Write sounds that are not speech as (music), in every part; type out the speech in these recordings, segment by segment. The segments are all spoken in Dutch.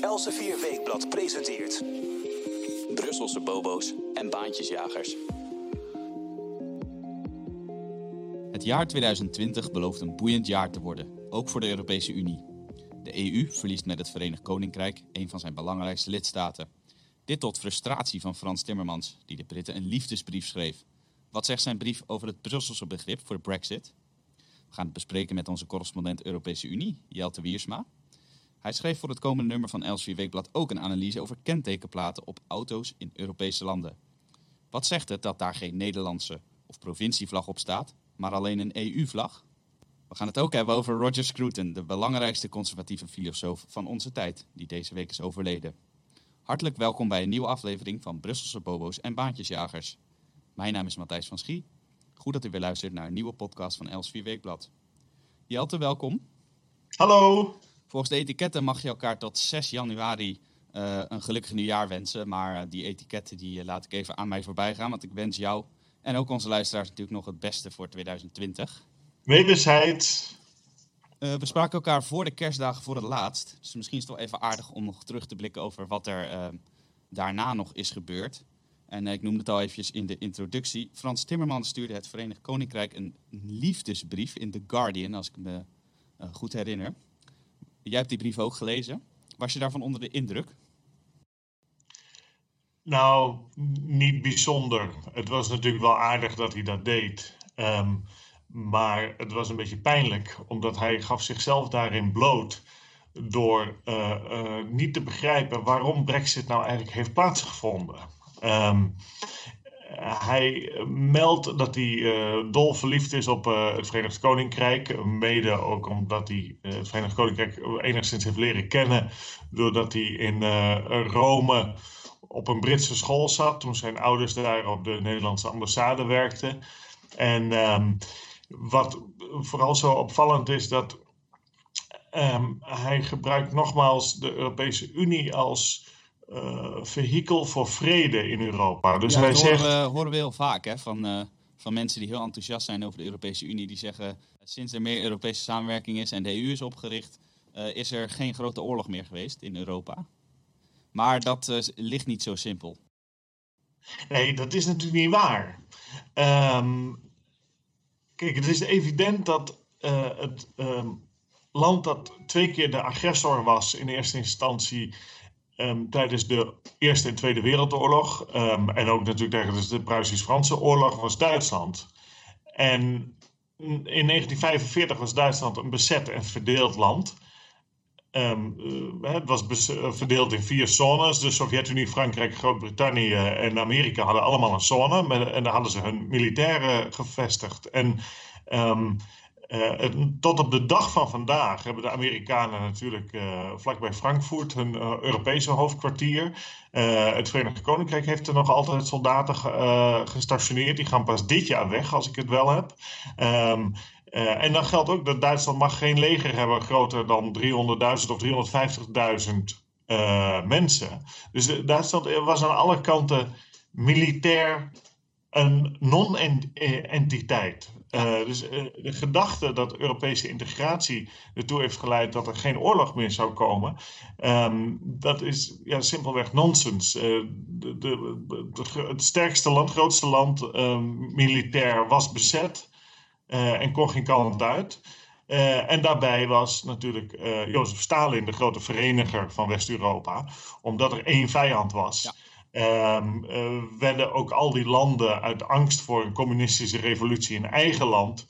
Elsevier Weekblad presenteert... Brusselse bobo's en baantjesjagers. Het jaar 2020 belooft een boeiend jaar te worden, ook voor de Europese Unie. De EU verliest met het Verenigd Koninkrijk een van zijn belangrijkste lidstaten. Dit tot frustratie van Frans Timmermans, die de Britten een liefdesbrief schreef. Wat zegt zijn brief over het Brusselse begrip voor de Brexit? We gaan het bespreken met onze correspondent Europese Unie, Jelte Wiersma. Hij schreef voor het komende nummer van Elsevier Weekblad ook een analyse over kentekenplaten op auto's in Europese landen. Wat zegt het dat daar geen Nederlandse of provincievlag op staat, maar alleen een EU-vlag? We gaan het ook hebben over Roger Scruton, de belangrijkste conservatieve filosoof van onze tijd, die deze week is overleden. Hartelijk welkom bij een nieuwe aflevering van Brusselse Bobo's en Baantjesjagers. Mijn naam is Matthijs van Schie. Goed dat u weer luistert naar een nieuwe podcast van Els 4 Weekblad. Jelte, welkom. Hallo. Volgens de etiketten mag je elkaar tot 6 januari uh, een gelukkig nieuwjaar wensen. Maar uh, die etiketten die, uh, laat ik even aan mij voorbij gaan. Want ik wens jou en ook onze luisteraars natuurlijk nog het beste voor 2020. Wederzijds. we spraken elkaar voor de kerstdagen voor het laatst. Dus misschien is het wel even aardig om nog terug te blikken over wat er daarna nog is gebeurd. En ik noemde het al eventjes in de introductie. Frans Timmermans stuurde het Verenigd Koninkrijk een liefdesbrief in The Guardian, als ik me goed herinner. Jij hebt die brief ook gelezen. Was je daarvan onder de indruk? Nou, niet bijzonder. Het was natuurlijk wel aardig dat hij dat deed. Um, maar het was een beetje pijnlijk, omdat hij gaf zichzelf daarin bloot door uh, uh, niet te begrijpen waarom Brexit nou eigenlijk heeft plaatsgevonden. Um, hij meldt dat hij uh, dol verliefd is op uh, het Verenigd Koninkrijk. Mede ook omdat hij uh, het Verenigd Koninkrijk enigszins heeft leren kennen. Doordat hij in Rome op een Britse school zat. Toen zijn ouders daar op de Nederlandse ambassade werkten. En um, wat vooral zo opvallend is dat um, hij gebruikt nogmaals de Europese Unie als uh, vehikel voor vrede in Europa. Dus ja, hij dat zegt... horen, we, horen we heel vaak hè, van, uh, van mensen die heel enthousiast zijn over de Europese Unie. Die zeggen, sinds er meer Europese samenwerking is en de EU is opgericht, uh, is er geen grote oorlog meer geweest in Europa. Maar dat ligt niet zo simpel. Nee, dat is natuurlijk niet waar. Um, kijk, het is evident dat het um, land dat twee keer de agressor was in eerste instantie Um, tijdens de Eerste en Tweede Wereldoorlog um, en ook natuurlijk tijdens de Pruisisch-Franse oorlog was Duitsland. En in 1945 was Duitsland een bezet en verdeeld land. Um, uh, het was verdeeld in vier zones. De Sovjet-Unie, Frankrijk, Groot-Brittannië en Amerika hadden allemaal een zone. En daar hadden ze hun militairen gevestigd. En uh, tot op de dag van vandaag hebben de Amerikanen natuurlijk uh, vlakbij Frankfurt hun uh, Europese hoofdkwartier. het Verenigd Koninkrijk heeft er nog altijd soldaten gestationeerd. Die gaan pas dit jaar weg, als ik het wel heb. Um, en dan geldt ook dat Duitsland mag geen leger hebben groter dan 300.000 of 350.000 mensen. Dus Duitsland was aan alle kanten militair een non-entiteit. Uh, dus uh, de gedachte dat Europese integratie ertoe heeft geleid dat er geen oorlog meer zou komen, um, dat is ja, simpelweg nonsens. Uh, de, het sterkste land, grootste land, um, militair, was bezet en kon geen kant uit. en daarbij was natuurlijk Jozef Stalin de grote vereniger van West-Europa, omdat er één vijand was. Um, uh, werden ook al die landen uit angst voor een communistische revolutie in eigen land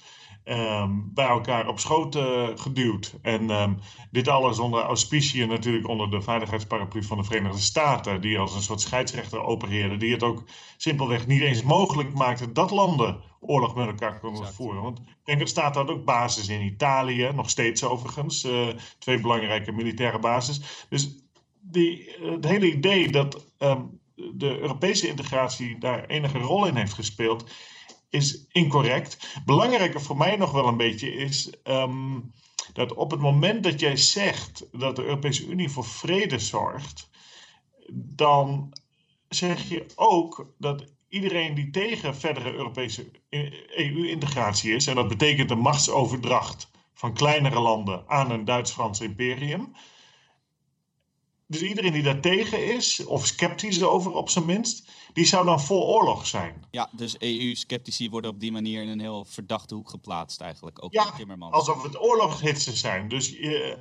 um, bij elkaar op schoot uh, geduwd. En um, dit alles onder auspiciën natuurlijk onder de veiligheidsparaplu van de Verenigde Staten, die als een soort scheidsrechter opereerde, die het ook simpelweg niet eens mogelijk maakte dat landen oorlog met elkaar konden exact. voeren. Want ik denk er staat dat ook basis in Italië, nog steeds overigens, uh, twee belangrijke militaire bases. Dus die, het hele idee dat de Europese integratie daar enige rol in heeft gespeeld, is incorrect. Belangrijker voor mij nog wel een beetje is um, dat op het moment dat jij zegt dat de Europese Unie voor vrede zorgt, dan zeg je ook dat iedereen die tegen verdere Europese EU-integratie is, en dat betekent een machtsoverdracht van kleinere landen aan een Duits-Frans imperium. Dus iedereen die daar tegen is, of sceptisch over op zijn minst, die zou dan voor oorlog zijn. Ja, dus EU-sceptici worden op die manier in een heel verdachte hoek geplaatst eigenlijk. Ook ja, Timmermans. alsof het oorlogshitsen zijn. Dus, uh,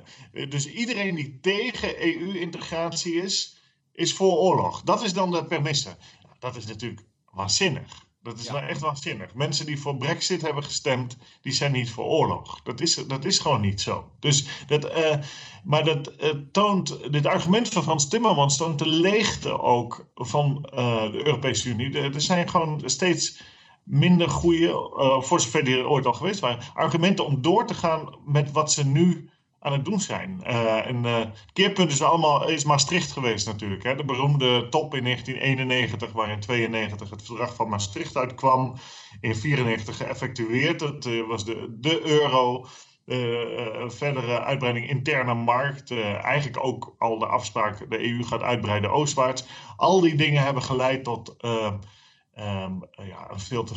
dus iedereen die tegen EU-integratie is, is voor oorlog. Dat is dan de permisse. Dat is natuurlijk waanzinnig. Dat is ja. echt waanzinnig. Mensen die voor Brexit hebben gestemd, die zijn niet voor oorlog. Dat is, dat is gewoon niet zo. Dus dat, uh, maar dat uh, toont, dit argument van Frans Timmermans toont de leegte ook van uh, de Europese Unie. Er, er zijn gewoon steeds minder goede, voor zover die ooit al geweest waren, argumenten om door te gaan met wat ze nu aan het doen zijn. Uh, en uh, keerpunt is allemaal is Maastricht geweest natuurlijk. Hè? De beroemde top in 1991, waar in 92 het verdrag van Maastricht uitkwam. In 94 geëffectueerd. Dat uh, was de, de euro. verdere uitbreiding interne markt. eigenlijk ook al de afspraak, de EU gaat uitbreiden oostwaarts. Al die dingen hebben geleid tot Um, ja, een veel te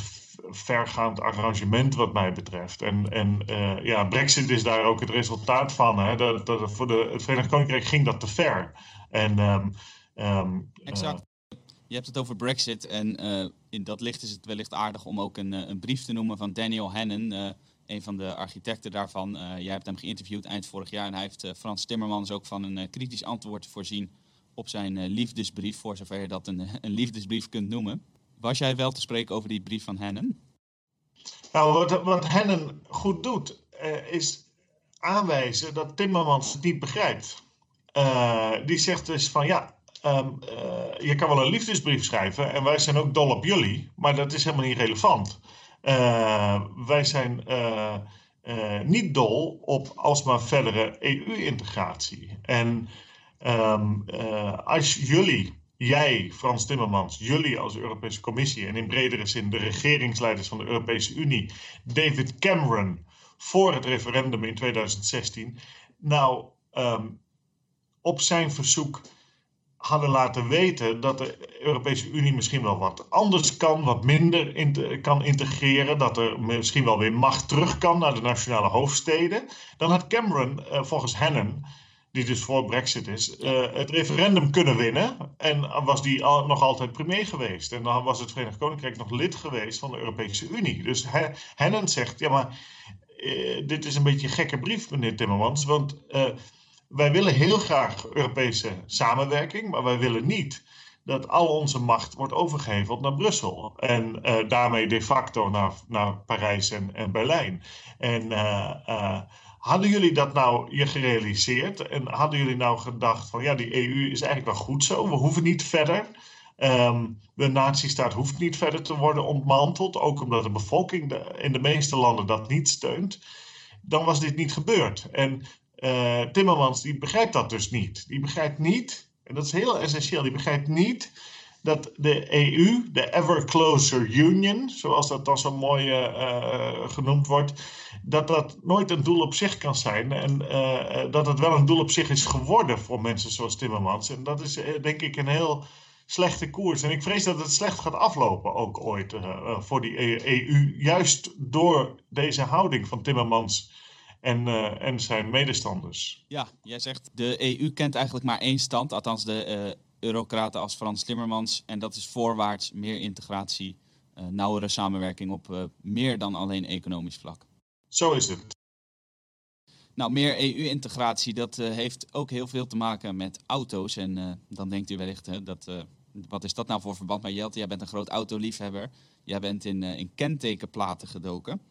vergaand arrangement wat mij betreft. En, en uh, ja, Brexit is daar ook het resultaat van. Hè? Dat, dat, voor de, het Verenigd Koninkrijk ging dat te ver. En, um, um, exact. Uh, je hebt het over Brexit en uh, in dat licht is het wellicht aardig om ook een, een brief te noemen van Daniel Hannon, een van de architecten daarvan. jij hebt hem geïnterviewd eind vorig jaar en hij heeft Frans Timmermans ook van een kritisch antwoord voorzien op zijn liefdesbrief, voor zover je dat een, (laughs) een liefdesbrief kunt noemen. Was jij wel te spreken over die brief van Hennen? Nou, wat, Hennen goed doet, uh, is aanwijzen dat Timmermans het niet begrijpt. Uh, die zegt dus van ja, um, uh, je kan wel een liefdesbrief schrijven en wij zijn ook dol op jullie, maar dat is helemaal niet relevant. wij zijn niet dol op alsmaar verdere EU-integratie. En um, als jullie jij, Frans Timmermans, jullie als Europese Commissie en in bredere zin de regeringsleiders van de Europese Unie, David Cameron, voor het referendum in 2016, nou um, op zijn verzoek hadden laten weten dat de Europese Unie misschien wel wat anders kan, wat minder in kan integreren, dat er misschien wel weer macht terug kan naar de nationale hoofdsteden, dan had Cameron uh, volgens Hannon die dus voor Brexit is, uh, het referendum kunnen winnen. En was die al, nog altijd premier geweest. En dan was het Verenigd Koninkrijk nog lid geweest van de Europese Unie. Dus Hennen zegt, ja maar uh, dit is een beetje een gekke brief, meneer Timmermans. Want uh, wij willen heel graag Europese samenwerking, maar wij willen niet dat al onze macht wordt overgeheveld naar Brussel. En daarmee de facto naar, naar Parijs en, en Berlijn. En Hadden jullie dat nou je gerealiseerd? En hadden jullie nou gedacht van ja, die EU is eigenlijk wel goed zo. We hoeven niet verder. Um, de nazistaat hoeft niet verder te worden ontmanteld. Ook omdat de bevolking in de meeste landen dat niet steunt. Dan was dit niet gebeurd. En uh, Timmermans die begrijpt dat dus niet. Die begrijpt niet, en dat is heel essentieel, die begrijpt niet dat de EU, de Ever Closer Union, zoals dat dan zo mooi uh, genoemd wordt, dat dat nooit een doel op zich kan zijn. En uh, dat het wel een doel op zich is geworden voor mensen zoals Timmermans. En dat is denk ik een heel slechte koers. En ik vrees dat het slecht gaat aflopen ook ooit voor die EU, juist door deze houding van Timmermans. En, en zijn medestanders. Ja, jij zegt de EU kent eigenlijk maar één stand, althans de eurocraten als Frans Timmermans. En dat is voorwaarts meer integratie, uh, nauwere samenwerking op uh, meer dan alleen economisch vlak. Zo is het. Nou, meer EU-integratie, dat uh, heeft ook heel veel te maken met auto's. En dan denkt u wellicht, hè, dat, wat is dat nou voor verband met Jelte? Jij bent een groot autoliefhebber. Jij bent in, in kentekenplaten gedoken.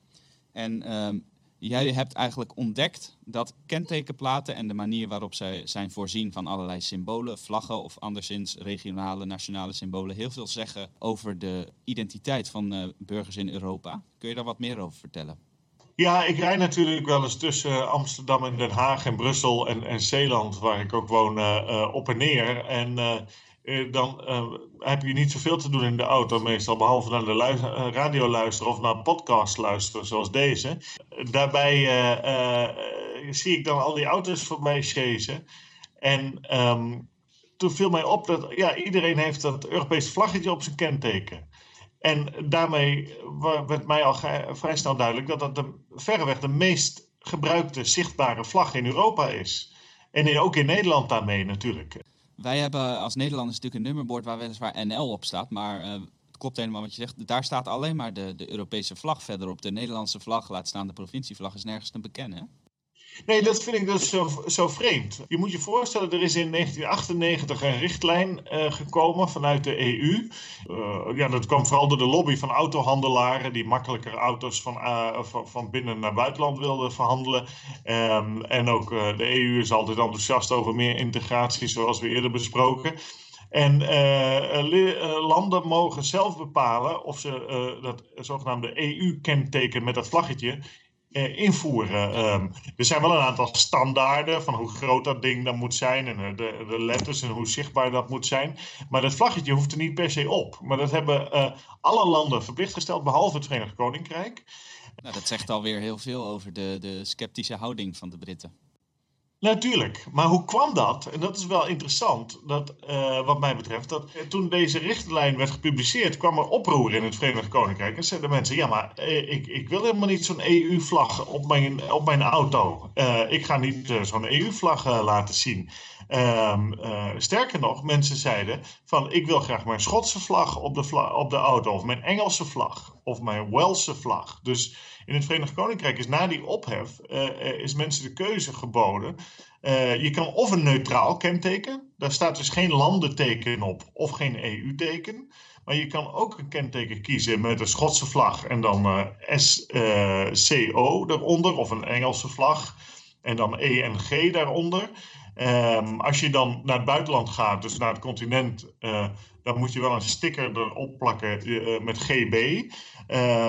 En ehm, Jij hebt eigenlijk ontdekt dat kentekenplaten en de manier waarop zij zijn voorzien van allerlei symbolen, vlaggen of anderszins regionale, nationale symbolen, heel veel zeggen over de identiteit van uh, burgers in Europa. Kun je daar wat meer over vertellen? Ja, ik rijd natuurlijk wel eens tussen Amsterdam en Den Haag en Brussel en, en Zeeland, waar ik ook woon, uh, op en neer. En eh, dan uh, heb je niet zoveel te doen in de auto meestal, behalve naar de luister, uh, radio luisteren of naar podcast luisteren zoals deze. Daarbij zie ik dan al die auto's voorbij chasen. En um, toen viel mij op dat ja, iedereen heeft dat Europese vlaggetje op zijn kenteken. En daarmee werd mij al vrij snel duidelijk dat dat de, verreweg de meest gebruikte zichtbare vlag in Europa is. En ook in Nederland daarmee natuurlijk. Wij hebben als Nederlanders natuurlijk een nummerbord waar weliswaar NL op staat, maar uh, het klopt helemaal wat je zegt. Daar staat alleen maar de, de Europese vlag verder op. De Nederlandse vlag, laat staan de provincievlag, is nergens te bekennen. Nee, dat vind ik dus zo, zo vreemd. Je moet je voorstellen, er is in 1998 een richtlijn uh, gekomen vanuit de EU. Uh, eh, ja, dat kwam vooral door de lobby van autohandelaren die makkelijker auto's van, uh, van, binnen naar buitenland wilden verhandelen. Um, en ook de EU is altijd enthousiast over meer integratie, zoals we eerder besproken. En landen mogen zelf bepalen of ze dat zogenaamde EU-kenteken met dat vlaggetje eh, invoeren. Um, er zijn wel een aantal standaarden van hoe groot dat ding dan moet zijn en eh, de, de, letters en hoe zichtbaar dat moet zijn. Maar dat vlaggetje hoeft er niet per se op. Maar dat hebben uh, alle landen verplicht gesteld, behalve het Verenigd Koninkrijk. Nou, dat zegt alweer heel veel over de, de sceptische houding van de Britten. Natuurlijk, maar hoe kwam dat? En dat is wel interessant, dat, uh, wat mij betreft. Dat toen deze richtlijn werd gepubliceerd, kwam er oproer in het Verenigd Koninkrijk. En zeiden mensen: Ja, maar eh, ik, ik wil helemaal niet zo'n EU-vlag op mijn, op mijn auto. Ik ga niet zo'n EU-vlag laten zien. Um, sterker nog, mensen zeiden: van ik wil graag mijn Schotse vlag op de, op de auto, of mijn Engelse vlag, of mijn Welse vlag. Dus in het Verenigd Koninkrijk is na die ophef uh, is mensen de keuze geboden. Uh, je kan of een neutraal kenteken, daar staat dus geen landenteken op of geen EU-teken. Maar je kan ook een kenteken kiezen met een Schotse vlag en dan uh, SCO eronder, of een Engelse vlag en dan ENG daaronder. Um, als je dan naar het buitenland gaat, dus naar het continent, dan moet je wel een sticker erop plakken met GB.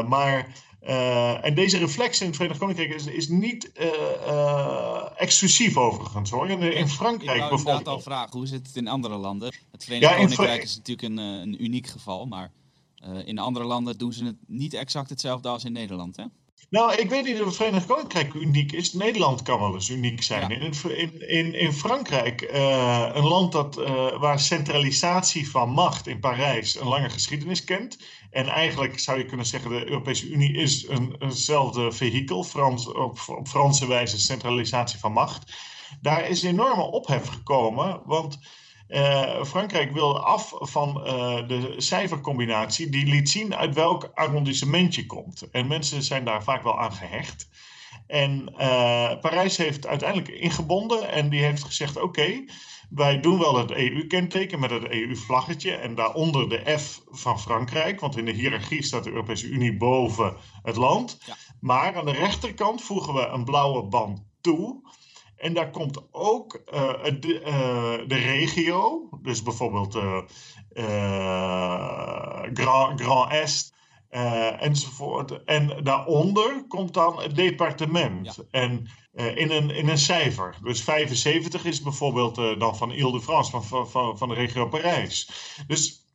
Maar uh, en deze reflex in het Verenigd Koninkrijk is, is niet uh, uh, exclusief overigens hoor. In, in Frankrijk ik bijvoorbeeld. Ik al vragen, hoe zit het in andere landen? Het Verenigd ja, Koninkrijk is natuurlijk een, een uniek geval, maar in andere landen doen ze het niet exact hetzelfde als in Nederland hè? Nou, ik weet niet of het Verenigd Koninkrijk uniek is. Nederland kan wel eens uniek zijn. In, in, in, Frankrijk, uh, een land dat, uh, waar centralisatie van macht in Parijs een lange geschiedenis kent. En eigenlijk zou je kunnen zeggen, de Europese Unie is een, eenzelfde vehikel, Frans, op, op Franse wijze centralisatie van macht. Daar is een enorme ophef gekomen, want uh, Frankrijk wilde af van uh, de cijfercombinatie die liet zien uit welk arrondissement je komt. En mensen zijn daar vaak wel aan gehecht. En uh, Parijs heeft uiteindelijk ingebonden en die heeft gezegd: oké, okay, wij doen wel het EU-kenteken met het EU-vlaggetje en daaronder de F van Frankrijk, want in de hiërarchie staat de Europese Unie boven het land. Ja. Maar aan de rechterkant voegen we een blauwe band toe. En daar komt ook uh, de, uh, de, regio, dus bijvoorbeeld uh, Grand, Grand Est enzovoort. En daaronder komt dan het departement. Ja. En in, een, in een cijfer. Dus 75 is bijvoorbeeld dan van Ile-de-France, van, van, van de regio Parijs. Dus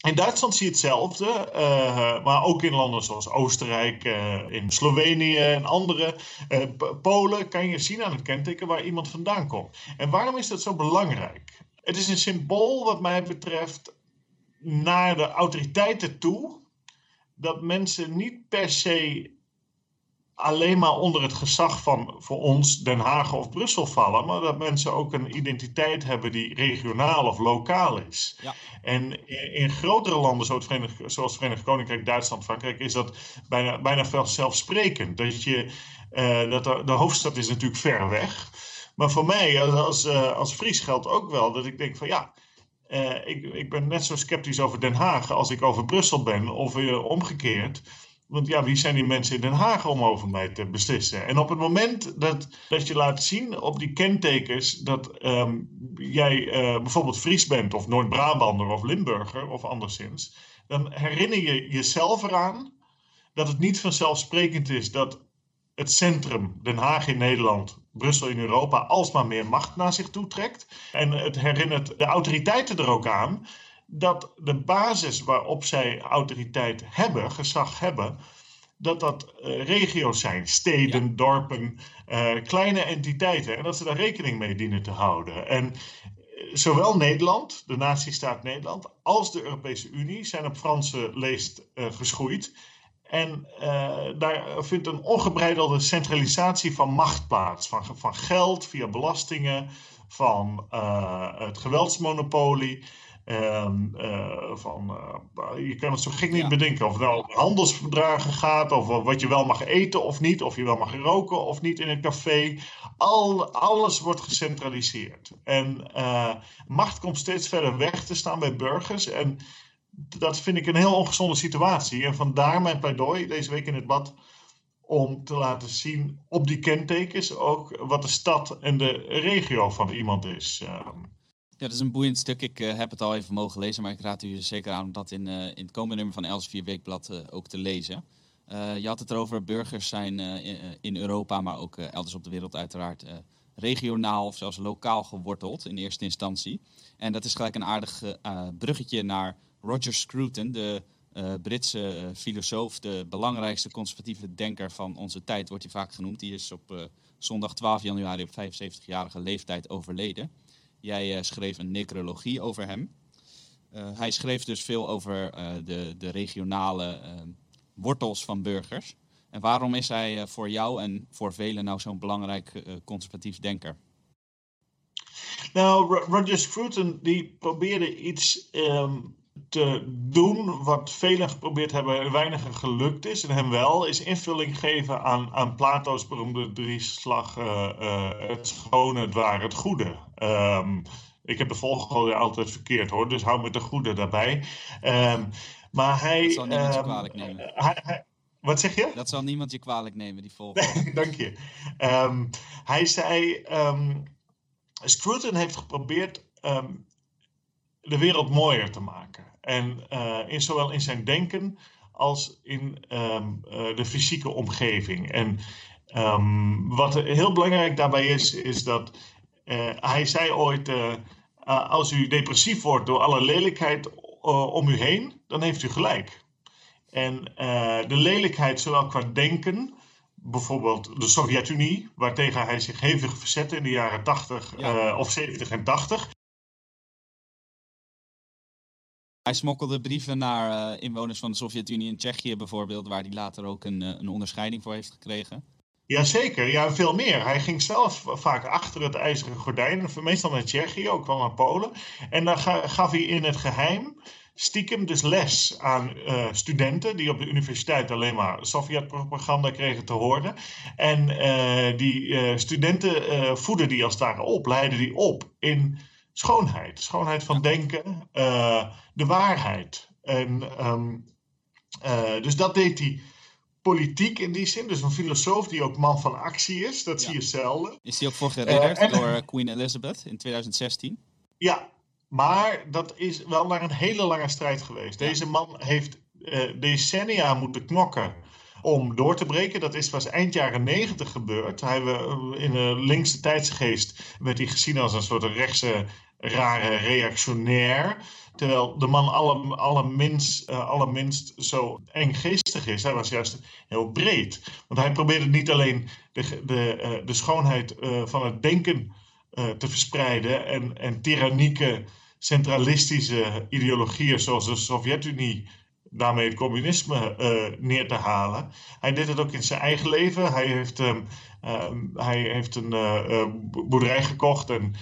in Duitsland zie je hetzelfde, uh, maar ook in landen zoals Oostenrijk, uh, in Slovenië en andere. Uh, Polen kan je zien aan het kenteken waar iemand vandaan komt. En waarom is dat zo belangrijk? Het is een symbool, wat mij betreft, naar de autoriteiten toe. Dat mensen niet per se alleen maar onder het gezag van voor ons Den Haag of Brussel vallen, maar dat mensen ook een identiteit hebben die regionaal of lokaal is. Ja. En in, in, grotere landen zoals het, Verenigd, zoals het Verenigd Koninkrijk, Duitsland, Frankrijk, is dat bijna, bijna vanzelfsprekend. Dat je, uh, dat de, de, hoofdstad is natuurlijk ver weg. Maar voor mij als, uh, als Fries geldt ook wel dat ik denk van ja, uh, ik, ik ben net zo sceptisch over Den Haag als ik over Brussel ben, of omgekeerd. Want ja, wie zijn die mensen in Den Haag om over mij te beslissen? En op het moment dat, dat je laat zien op die kentekens dat um, jij uh, bijvoorbeeld Fries bent, of Noord-Brabander, of Limburger, of anderszins, dan herinner je jezelf eraan dat het niet vanzelfsprekend is dat het centrum, Den Haag in Nederland, Brussel in Europa, alsmaar meer macht naar zich toe trekt. En het herinnert de autoriteiten er ook aan dat de basis waarop zij autoriteit hebben, gezag hebben, dat dat uh, regio's zijn, steden, ja. dorpen, uh, kleine entiteiten. En dat ze daar rekening mee dienen te houden. En uh, zowel Nederland, de natiestaat Nederland, als de Europese Unie zijn op Franse leest geschoeid. En daar vindt een ongebreidelde centralisatie van macht plaats. Van, van geld via belastingen, van het geweldsmonopolie. Um, van, uh, je kan het zo gek niet bedenken. Of het nou om handelsverdragen gaat, of wat je wel mag eten of niet, of je wel mag roken of niet in een café. Al, alles wordt gecentraliseerd. En uh, macht komt steeds verder weg te staan bij burgers. En dat vind ik een heel ongezonde situatie. En vandaar mijn pleidooi deze week in het bad om te laten zien op die kentekens ook wat de stad en de regio van iemand is. Ja, dat is een boeiend stuk. Ik uh, heb het al even mogen lezen, maar ik raad u zeker aan om dat in, uh, in het komende nummer van Elsevier Weekblad uh, ook te lezen. je had het erover, burgers zijn in, Europa, maar ook elders op de wereld uiteraard regionaal of zelfs lokaal geworteld in eerste instantie. En dat is gelijk een aardig bruggetje naar Roger Scruton, de Britse filosoof, de belangrijkste conservatieve denker van onze tijd, wordt hij vaak genoemd. Die is op zondag 12 januari op 75-jarige leeftijd overleden. Jij uh, schreef een necrologie over hem. Uh, hij schreef dus veel over uh, de, de regionale wortels van burgers. En waarom is hij voor jou en voor velen nou zo'n belangrijk conservatief denker? Nou, Roger Scruton die probeerde iets um, te doen wat velen geprobeerd hebben en weinigen gelukt is. En hem wel, is invulling geven aan, aan Plato's beroemde drieslag uh, uh, het schone, het ware, het goede. Um, ik heb de volgorde altijd verkeerd hoor, dus hou met de goede daarbij. Um, maar hij... Dat zal niemand um, je kwalijk nemen. Hij, hij, wat zeg je? Dat zal niemand je kwalijk nemen, die volgorde. (laughs) Dank je. hij zei... Scruton heeft geprobeerd de wereld mooier te maken. En uh, in, zowel in zijn denken als in um, uh, de fysieke omgeving. En um, wat heel belangrijk daarbij is, is dat uh, hij zei ooit: als u depressief wordt door alle lelijkheid om u heen, dan heeft u gelijk. En de lelijkheid, zowel qua denken, bijvoorbeeld de Sovjet-Unie, waartegen hij zich hevig verzette in de jaren 80 ja. of 70 en 80. Hij smokkelde brieven naar uh, inwoners van de Sovjet-Unie in Tsjechië bijvoorbeeld, waar hij later ook een, uh, een onderscheiding voor heeft gekregen. Jazeker, ja, veel meer. Hij ging zelf vaak achter het ijzeren gordijn, meestal naar Tsjechië, ook wel naar Polen. En dan gaf hij in het geheim stiekem dus les aan uh, studenten die op de universiteit alleen maar Sovjet-propaganda kregen te horen. En die studenten voeden die als daar op, leiden die op in schoonheid. Schoonheid van denken, uh, de waarheid. En, um, uh, dus dat deed hij politiek in die zin. Dus een filosoof die ook man van actie is. Dat ja. zie je zelden. Is hij ook voor geridderd uh, door Queen Elizabeth in 2016? Ja, maar dat is wel naar een hele lange strijd geweest. Deze man heeft decennia moeten knokken om door te breken. Dat is, was eind jaren negentig gebeurd. Hij, in de linkse tijdsgeest werd hij gezien als een soort rechtse rare reactionair. Terwijl de man alle, allerminst, uh, allerminst zo enggeestig is. Hij was juist heel breed. Want hij probeerde niet alleen de, de, uh, de schoonheid uh, van het denken te verspreiden. En, en tyrannieke, centralistische ideologieën zoals de Sovjet-Unie daarmee het communisme neer te halen. Hij deed het ook in zijn eigen leven. Hij heeft, um, uh, hij heeft een boerderij gekocht en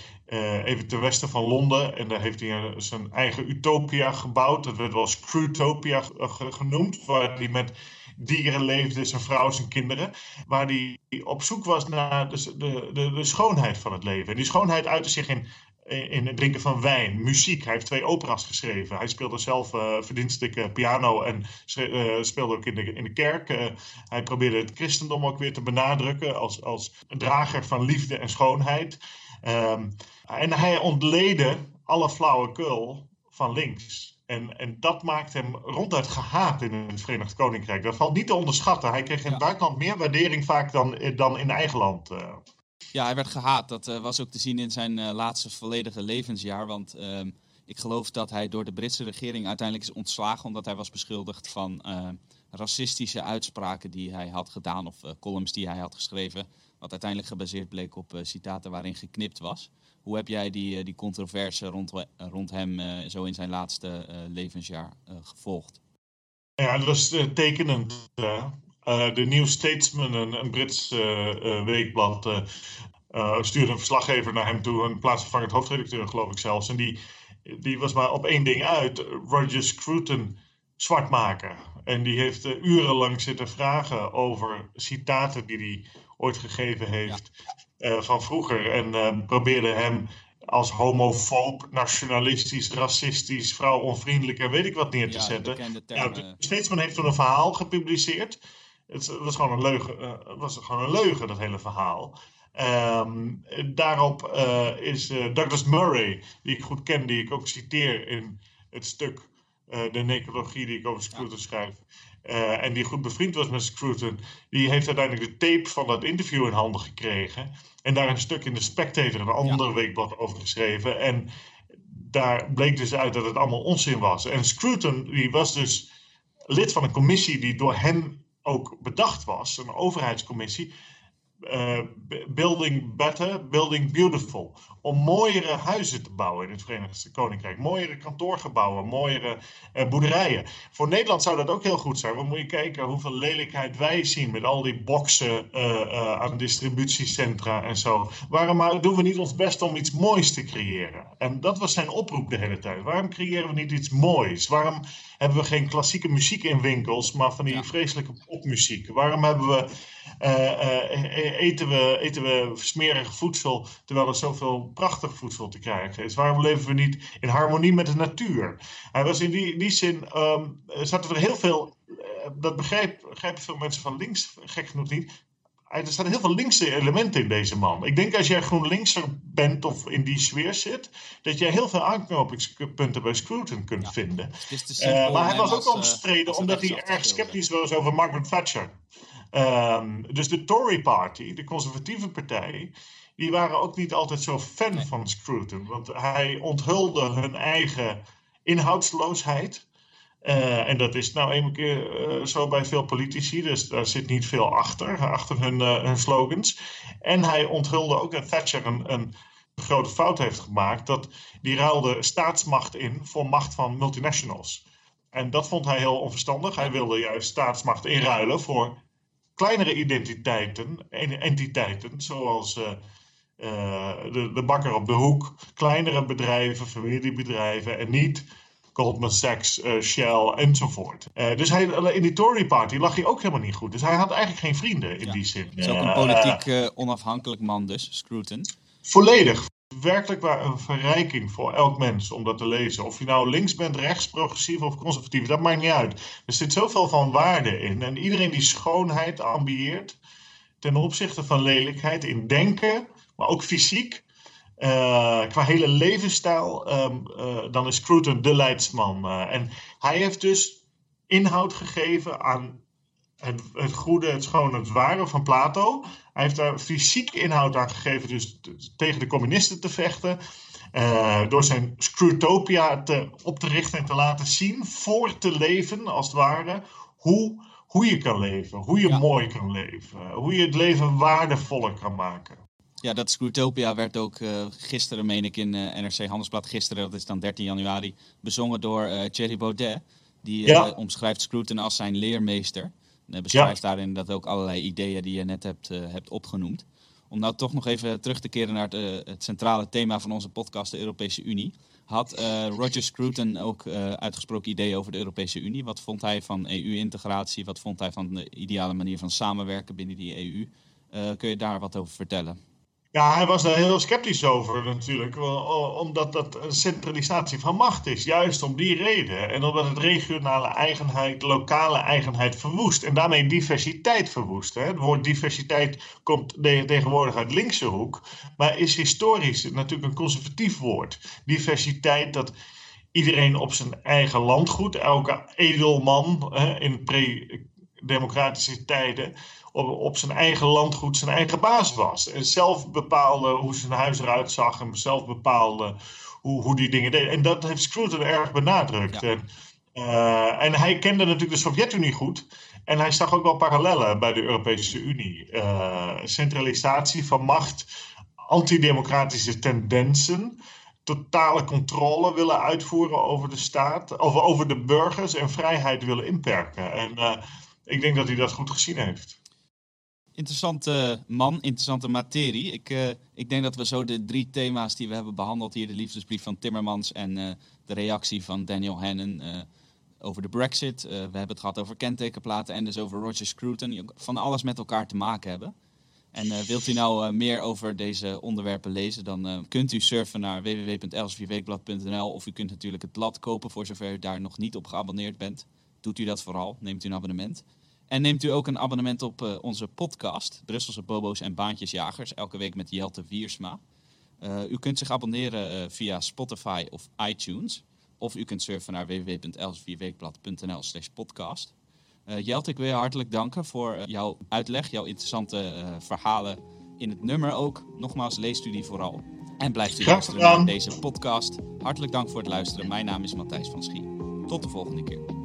even ten westen van Londen. En daar heeft hij zijn eigen utopia gebouwd. Dat werd wel Screwtopia genoemd, waar hij met dieren leefde, zijn vrouw, zijn kinderen. Waar hij op zoek was naar de, de, de, de schoonheid van het leven. En die schoonheid uitte zich in in het drinken van wijn, muziek. Hij heeft twee operas geschreven. Hij speelde zelf uh, verdienstelijke piano en speelde ook in de, in de kerk. Hij probeerde het christendom ook weer te benadrukken als, als drager van liefde en schoonheid. Um, en hij ontleedde alle flauwekul van links. En, en dat maakt hem ronduit gehaat in het Verenigd Koninkrijk. Dat valt niet te onderschatten. Hij kreeg in het buitenland meer waardering vaak dan, dan in eigen land. Ja, hij werd gehaat. Dat uh, was ook te zien in zijn uh, laatste volledige levensjaar. Want uh, ik geloof dat hij door de Britse regering uiteindelijk is ontslagen. omdat hij was beschuldigd van eh, racistische uitspraken die hij had gedaan. of columns die hij had geschreven. Wat uiteindelijk gebaseerd bleek op citaten waarin geknipt was. Hoe heb jij die, die controverse rond, rond hem zo in zijn laatste levensjaar gevolgd? Ja, dat uh, tekenend. De New Statesman, een, een Brits weekblad, stuurde een verslaggever naar hem toe, een plaatsvervangend hoofdredacteur, geloof ik zelfs. En die, die was maar op één ding uit: Roger Scruton zwart maken. En die heeft urenlang zitten vragen over citaten die hij ooit gegeven heeft van vroeger. En probeerde hem als homofoob, nationalistisch, racistisch, vrouwonvriendelijk en weet ik wat neer te zetten. Ja, Steedsman heeft toen een verhaal gepubliceerd. Het was gewoon een leugen, uh, was gewoon een leugen dat hele verhaal. Um, daarop uh, is uh, Douglas Murray, die ik goed ken, die ik ook citeer in het stuk De Necrologie die ik over Scruton schrijf. en die goed bevriend was met Scruton, die heeft uiteindelijk de tape van dat interview in handen gekregen. En daar een stuk in de Spectator, een ander weekblad, over geschreven. En daar bleek dus uit dat het allemaal onzin was. En Scruton, die was dus lid van een commissie die door hem ook bedacht was, een overheidscommissie. Uh, building Better, Building Beautiful. Om mooiere huizen te bouwen in het Verenigd Koninkrijk. Mooiere kantoorgebouwen, mooiere uh, boerderijen. Voor Nederland zou dat ook heel goed zijn. Want moet je kijken hoeveel lelijkheid wij zien met al die boksen uh, aan distributiecentra en zo. Waarom doen we niet ons best om iets moois te creëren? En dat was zijn oproep de hele tijd. Waarom creëren we niet iets moois? Waarom hebben we geen klassieke muziek in winkels, maar van die vreselijke popmuziek? Waarom hebben we eten, we, eten we smerig voedsel terwijl er zoveel prachtig voedsel te krijgen is? Waarom leven we niet in harmonie met de natuur? Hij was in die, die zin, um, zaten er heel veel, dat begrijpen veel mensen van links gek genoeg niet, er staan heel veel linkse elementen in deze man. Ik denk als jij GroenLinkser bent of in die sfeer zit, dat jij heel veel aanknopingspunten bij Scruton kunt vinden. Uh, maar hij was ook omstreden omdat hij erg sceptisch was over Margaret Thatcher. Um, dus de Tory Party, de conservatieve partij, die waren ook niet altijd zo fan van Scruton. Want hij onthulde hun eigen inhoudsloosheid. Uh, en dat is nou een keer uh, zo bij veel politici, dus daar zit niet veel achter, achter hun, uh, hun slogans. En hij onthulde ook dat Thatcher een, een, grote fout heeft gemaakt, dat die ruilde staatsmacht in voor macht van multinationals. En dat vond hij heel onverstandig. Hij wilde juist staatsmacht inruilen voor kleinere identiteiten, entiteiten, zoals uh, de, de bakker op de hoek, kleinere bedrijven, familiebedrijven en niet Goldman Sachs, uh, Shell enzovoort. dus hij, in die Tory Party lag hij ook helemaal niet goed. Dus hij had eigenlijk geen vrienden in die zin. Het is ook een politiek onafhankelijk man dus, Scruton. Volledig werkelijk waar een verrijking voor elk mens om dat te lezen. Of je nou links bent, rechts, progressief of conservatief, dat maakt niet uit. Er zit zoveel van waarde in. En iedereen die schoonheid ambieert ten opzichte van lelijkheid in denken, maar ook fysiek, uh, qua hele levensstijl, um, uh, dan is Scruton de leidsman. Uh, en hij heeft dus inhoud gegeven aan het, het goede, het schone, het ware van Plato. Hij heeft daar fysiek inhoud aan gegeven, dus tegen de communisten te vechten. Uh, door zijn Scrutopia te, op te richten en te laten zien, voor te leven als het ware, hoe, hoe je kan leven, hoe je mooi kan leven, hoe je het leven waardevoller kan maken. Ja, dat Scrutopia werd ook uh, gisteren, meen ik, in uh, NRC Handelsblad, gisteren, dat is dan 13 januari, bezongen door Thierry Baudet. Die omschrijft Scruton als zijn leermeester. En beschrijft ja. daarin dat ook allerlei ideeën die je net hebt, uh, hebt opgenoemd. Om nou toch nog even terug te keren naar het, uh, het centrale thema van onze podcast, de Europese Unie. Had Roger Scruton ook uitgesproken ideeën over de Europese Unie? Wat vond hij van EU-integratie? Wat vond hij van de ideale manier van samenwerken binnen die EU? kun je daar wat over vertellen? Ja, hij was daar heel sceptisch over natuurlijk, omdat dat een centralisatie van macht is. Juist om die reden. En omdat het regionale eigenheid, lokale eigenheid verwoest. En daarmee diversiteit verwoest. Hè. Het woord diversiteit komt tegenwoordig uit linkse hoek, maar is historisch natuurlijk een conservatief woord. Diversiteit, dat iedereen op zijn eigen landgoed, elke edelman hè, in pre-democratische tijden op, zijn eigen landgoed zijn eigen baas was. En zelf bepaalde hoe zijn huis eruit zag en zelf bepaalde hoe, hoe die dingen deden. En dat heeft Scruton erg benadrukt. En, uh, en, hij kende natuurlijk de Sovjet-Unie goed. En hij zag ook wel parallellen bij de Europese Unie. Uh, centralisatie van macht, antidemocratische tendensen totale controle willen uitvoeren over de staat, over, over de burgers en vrijheid willen inperken. En uh, ik denk dat hij dat goed gezien heeft. Interessante man, interessante materie. Ik, uh, ik denk dat we zo de drie thema's die we hebben behandeld hier, de liefdesbrief van Timmermans en uh, de reactie van Daniel Hannon over de Brexit. we hebben het gehad over kentekenplaten en dus over Roger Scruton, die van alles met elkaar te maken hebben. En wilt u nou meer over deze onderwerpen lezen, dan kunt u surfen naar www.elsevierweekblad.nl of u kunt natuurlijk het blad kopen voor zover u daar nog niet op geabonneerd bent. Doet u dat vooral, neemt u een abonnement. En neemt u ook een abonnement op onze podcast, Brusselse Bobo's en Baantjesjagers, elke week met Jelte Wiersma. u kunt zich abonneren via Spotify of iTunes. Of u kunt surfen naar www.elsevierweekblad.nl slash podcast. Jelte, ik wil je hartelijk danken voor jouw uitleg, jouw interessante verhalen in het nummer ook. Nogmaals, leest u die vooral. En blijft u luisteren naar deze podcast. Hartelijk dank voor het luisteren. Mijn naam is Matthijs van Schie. Tot de volgende keer.